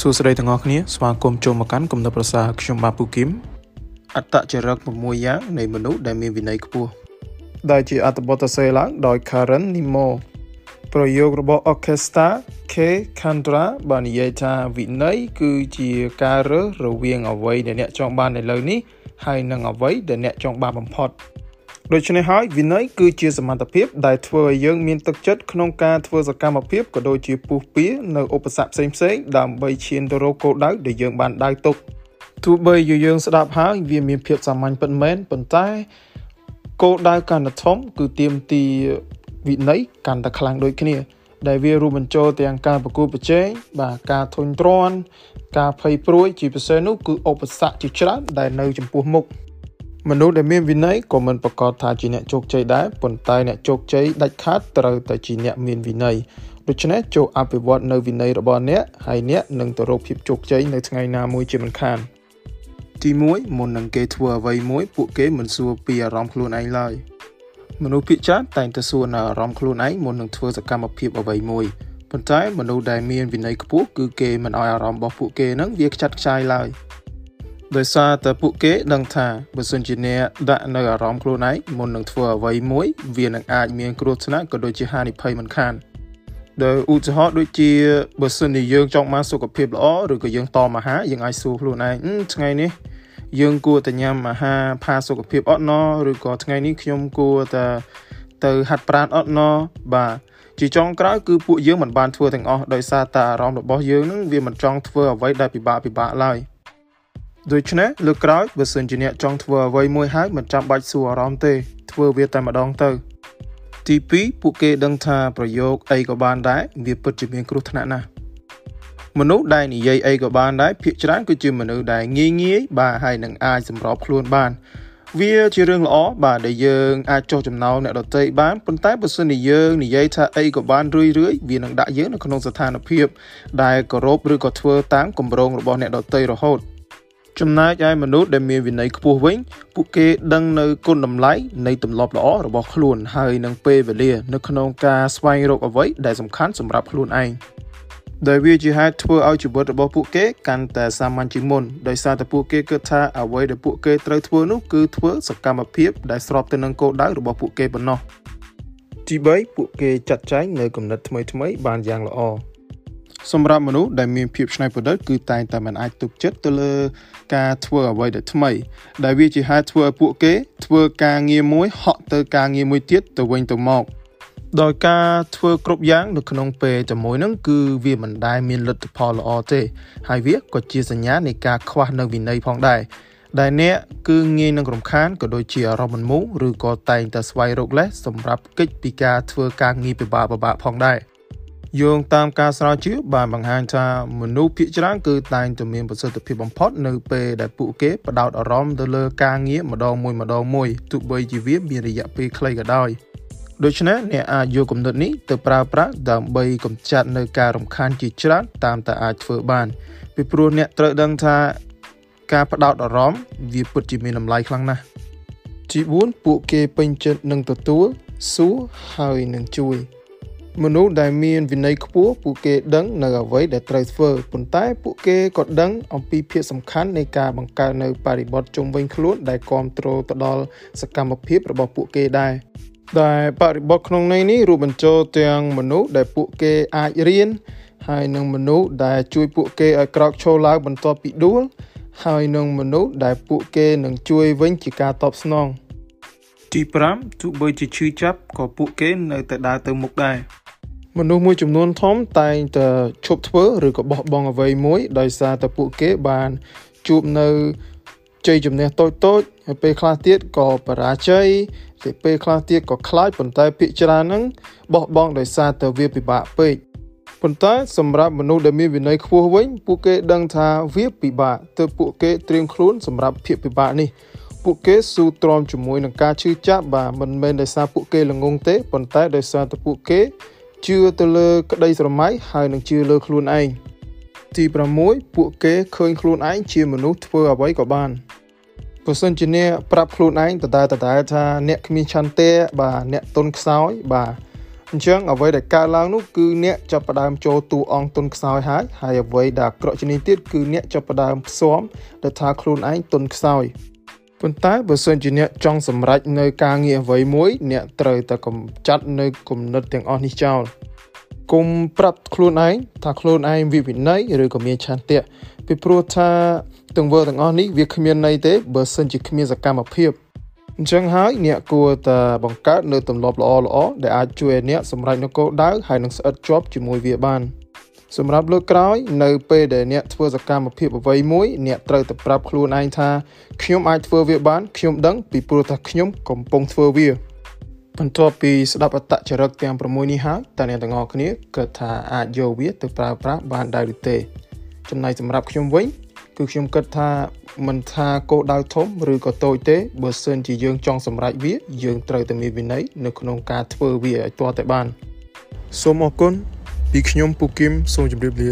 សួស្តីទាំងអស់គ្នាស្វាគមន៍ចូលមកកាន់គំនិតប្រសាខ្ញុំបាទពូគឹមអត្តចរិត6យ៉ាងនៃមនុស្សដែលមានវិន័យខ្ពស់ដែលជាអត្ថបទសរសេរឡើងដោយ Karen Nimo ប្រយោគរបស់ Orchestra K Kandra បាននិយាយថាវិន័យគឺជាការរើសរវាងអ្វីដែលអ្នកចង់បាននៅលើនេះហើយនិងអ្វីដែលអ្នកចង់បានបំផុត ដូច្នេះហើយវិន័យគឺជាសមត្ថភាពដែលធ្វើឲ្យយើងមានទឹកចិត្តក្នុងការធ្វើសកម្មភាពក៏ដូចជាពុះពៀនៅឧបសគ្គផ្សេងៗដើម្បីឈានទៅរកគោលដៅដែលយើងបានដៅទុកទោះបីជាយើងស្ដាប់ហើយវាមានភាពសាមញ្ញពិតមែនប៉ុន្តែគោលដៅកាន់តែធំគឺទាមទារវិន័យកាន់តែខ្លាំងដូចគ្នា ដែលវារួមបញ្ចូលទាំងការប្រកួតប្រជែងបាទការធុញទ្រាន់ការភ័យព្រួយជាពិសេសនោះគឺឧបសគ្គជាច្រើនដែលនៅចំពោះមុខ មនុស្សដែលមានវិន័យក៏មិនប្រកាសថាជាអ្នកជោគជ័យដែរប៉ុន្តែអ្នកជោគជ័យដាច់ខាតត្រូវតែជាអ្នកមានវិន័យដូច្នេះចូលអភិវឌ្ឍនៅវិន័យរបស់អ្នកហើយអ្នកនឹងទៅរកភាពជោគជ័យនៅថ្ងៃណាមួយជាមិនខានទី1មុននឹងគេធ្វើអ្វីមួយពួកគេមិនសួរពីអារម្មណ៍ខ្លួនឯងឡើយមនុស្សភាគច្រើនតែងតែសួរនៅអារម្មណ៍ខ្លួនឯងមុននឹងធ្វើសកម្មភាពអ្វីមួយប៉ុន្តែមនុស្សដែលមានវិន័យខ្ពស់គឺគេមិនឲ្យអារម្មណ៍របស់ពួកគេនឹងវាខ្ចាត់ខ្ចាយឡើយ។ ដោយសារតែពួកគេដឹងថាបើសិនជាអ្នកដាក់នៅអារម្មណ៍ខ្លួនឯងមុននឹងធ្វើអ្វីមួយវានឹងអាចមានគ្រោះថ្នាក់ក៏ដូចជាហានិភ័យមិនខានដោយឧទាហរណ៍ដូចជាបើសិនជាយើងចង់បានសុខភាពល្អឬក៏យើងតមអាហារយើងអាចសួរខ្លួនឯងថ្ងៃនេះយើងគួរតែញ៉ាំអាហារផាសុខភាពអត់ណឬក៏ថ្ងៃនេះខ្ញុំគួរតែទៅហាត់ប្រាណអត់ណបាទជាចុងក្រោយគឺពួកយើងមិនបានធ្វើទាំងអស់ដោយសារតែអារម្មណ៍របស់យើងនឹងវាមិនចង់ធ្វើអ្វីដែលពិបាកពិបាកឡើយ។ ដូច្នេះលើកក្រោយបើសិនជាអ្នកចង់ធ្វើអ្វីមួយហើយមិនចាំបាច់សួរអារម្មណ៍ទេ ធ្វើវាតែម្ដងទៅទី2ពួកគេដឹងថាប្រយោគអីក៏បានដែរវាពិតជាមានគ្រោះថ្នាក់ណាស់មនុស្សដែលនិយាយអីក៏បានដែរភាគច្រើនគឺជាមនុស្សដែលងាយងាយបាទហើយនឹងអាចសម្របខ្លួនបាន វាជារឿងល្អបាទដែលយើងអាចចោះចំណោលអ្នកដទៃបានប៉ុន្តែបើសិនជាយើងនិយាយថាអីក៏បានរឿយរឿយវានឹងដាក់យើងនៅក្នុងស្ថានភាពដែលគោរពឬក៏ធ្វើតាមគម្រោងរបស់អ្នកដទៃរហូត ចំណែកឯមនុស្សដែលមានវិន័យខ្ពស់វិញ ពួកគេដឹងនៅគុណតម្លៃនៃទម្លាប់ល្អរបស់ខ្លួនហើយនឹងពេលវេលា នៅក្នុងការស្វែងរកអ្វីដែលសំខាន់សម្រាប់ខ្លួនឯងដែលវាជាហេតុធ្វើឲ្យជីវិតរបស់ពួកគេកាន់តែសាមញ្ញជាងមុនដោយសារតែពួកគេគិតថាអ្វីដែលពួកគេត្រូវធ្វើនោះគឺធ្វើសកម្មភាពដែលស្របទៅនឹងគោលដៅរបស់ពួកគេប៉ុណ្ណោះទី3ពួកគេចាត់ចែងនៅគំនិតថ្មីៗបានយ៉ាងល្អ សម្រាប់មនុស្សដែលមានភាពច្នៃប្រឌិតគឺតែងតែមិនអាចទុកចិត្តទៅលើការធ្វើអ្វីដែលថ្មី ដែលវាជាហេតុធ្វើឲ្យពួកគេ ធ្វើការងារមួយហក់ទៅការងារមួយទៀតទៅវិញទៅមកដោយការធ្វើគ្រប់យ៉ាងនៅក្នុងពេលតែមួយហ្នឹងគឺវាមិនដែលមានលទ្ធផលល្អទេ ហើយវាក៏ជាសញ្ញានៃការខ្វះនៅវិន័យផងដែរដែលអ្នកគឺងាយនឹងរំខានក៏ដូចជាអារម្មណ៍មិនមូលឬក៏តែងតែស្វែងរកលេសសម្រាប់កិច្ចពីការធ្វើការងារពិបាកៗផងដែរ។ យោងតាមការស្រាវជ្រាវបានបង្ហាញថាមនុស្សភាគច្រើនគឺតែងតែមានប្រសិទ្ធភាពបំផុតនៅពេលដែលពួកគេផ្ដោតអារម្មណ៍ទៅលើការងារម្ដងមួយម្ដងមួយទោះបីជាវាមានរយៈពេលខ្លីក៏ដោយដូច្នេះអ្នកអាចយកគំនិតនេះទៅប្រើប្រាស់ដើម្បីកម្ចាត់នៅការរំខានជាច្រើនតាមតែអាចធ្វើបានពីព្រោះអ្នកត្រូវដឹងថាការផ្ដោតអារម្មណ៍វាពិតជាមានតម្លៃខ្លាំងណាស់ទី4ពួកគេពេញចិត្តនឹងទទួលសួរហើយនឹងជួយ មនុស្សដែលមានវិន័យខ្ពស់ពួកគេដឹងនៅអ្វីដែលត្រូវធ្វើប៉ុន្តែពួកគេក៏ដឹងអំពីភាពសំខាន់នៃការបង្កើតនៅបរិបទជុំវិញខ្លួនដែលគ្រប់គ្រងទៅដល់សកម្មភាពរបស់ពួកគេដែរដែលបរិបទក្នុងន័យនេះរួមបញ្ចូលទាំងមនុស្សដែលពួកគេអាចរៀនហើយនិងមនុស្សដែលជួយពួកគេឲ្យក្រោកឈរឡើងបន្ទាប់ពីដួលហើយនិងមនុស្សដែលពួកគេនឹងជួយវិញជាការតបស្នងទី5ទោះបីជាឈឺចាប់ក៏ពួកគេនៅតែដើរទៅមុខដែរ មនុស្សមួយចំនួនធំតែងតែឈប់ធ្វើឬក៏បោះបង់អ្វីមួយដោយសារតែពួកគេបានជួបនៅជ័យជំនះតូចតូចហើយពេលខ្លះទៀតក៏បរាជ័យតែពេលខ្លះទៀតក៏ខ្លាចប៉ុន្តែភាគច្រើនហ្នឹងបោះបង់ដោយសារតែវាពិបាកពេកប៉ុន្តែសម្រាប់មនុស្សដែលមានវិន័យខ្ពស់វិញពួកគេដឹងថាវាពិបាកទើបពួកគេត្រៀមខ្លួនសម្រាប់ភាពពិបាកនេះពួកគេស៊ូទ្រាំជាមួយនឹងការឈឺចាប់បាទមិនមែនដោយសារពួកគេល្ងងទេប៉ុន្តែដោយសារតែពួកគេ ជឿទៅលើក្តីស្រមៃហើយនឹងជឿលើខ្លួនឯងទី6ពួកគេឃើញខ្លួនឯងជាមនុស្សធ្វើអ្វីក៏បានបើសិនជាអ្នកប្រាប់ខ្លួនឯងដដែលដដែលថាអ្នកគ្មានឆន្ទៈបាទអ្នកទុនខ្សោយបាទអញ្ចឹងអ្វីដែលកើតឡើងនោះគឺអ្នកចាប់ផ្ដើមចូលតួអង្គទុនខ្សោយហើយហើយអ្វីដែលអាក្រក់ជាងនេះទៀតគឺអ្នកចាប់ផ្ដើមផ្សំដែលថាខ្លួនឯងទុនខ្សោយ ប៉ុន្តែបើសិនជាអ្នកចង់សម្រេចនៅការងារអ្វីមួយ អ្នកត្រូវតែកម្ចាត់នៅគំនិតទាំងអស់នេះចោលគុំប្រាប់ខ្លួនឯងថាខ្លួនឯងវិវិន័យឬក៏មានឆន្ទៈពីព្រោះថាទង្វើទាំងអស់នេះវាគ្មានន័យទេបើសិនជាគ្មានសកម្មភាពអញ្ចឹងហើយអ្នកគួរតែបង្កើតនៅទម្លាប់ល្អល្អដែលអាចជួយឲ្យអ្នកសម្រេចនូវគោលដៅហើយនឹងស្អិតជាប់ជាមួយវាបាន សម្រាប់លើកក្រោយ នៅពេលដែលអ្នកធ្វើសកម្មភាពអ្វីមួយអ្នកត្រូវតែប្រាប់ខ្លួនឯងថាខ្ញុំអាចធ្វើវាបានខ្ញុំដឹងពីព្រោះថាខ្ញុំកំពុងធ្វើវាបន្ទាប់ពីស្ដាប់អត្តចរិតទាំង6នេះហើយតើអ្នកទាំងអស់គ្នាគិតថាអាចយកវាទៅប្រើប្រាស់បានដែរឬទេចំណែកសម្រាប់ខ្ញុំវិញគឺខ្ញុំគិតថាមិនថាគោលដៅធំឬក៏តូចទេបើសិនជាយើងចង់សម្រេចវាយើងត្រូវតែមានវិន័យនៅក្នុងការធ្វើវាឲ្យទាល់តែបានសូមអរគុណ ពីខ្ញុំពូគឹមសូមជម្រាបលា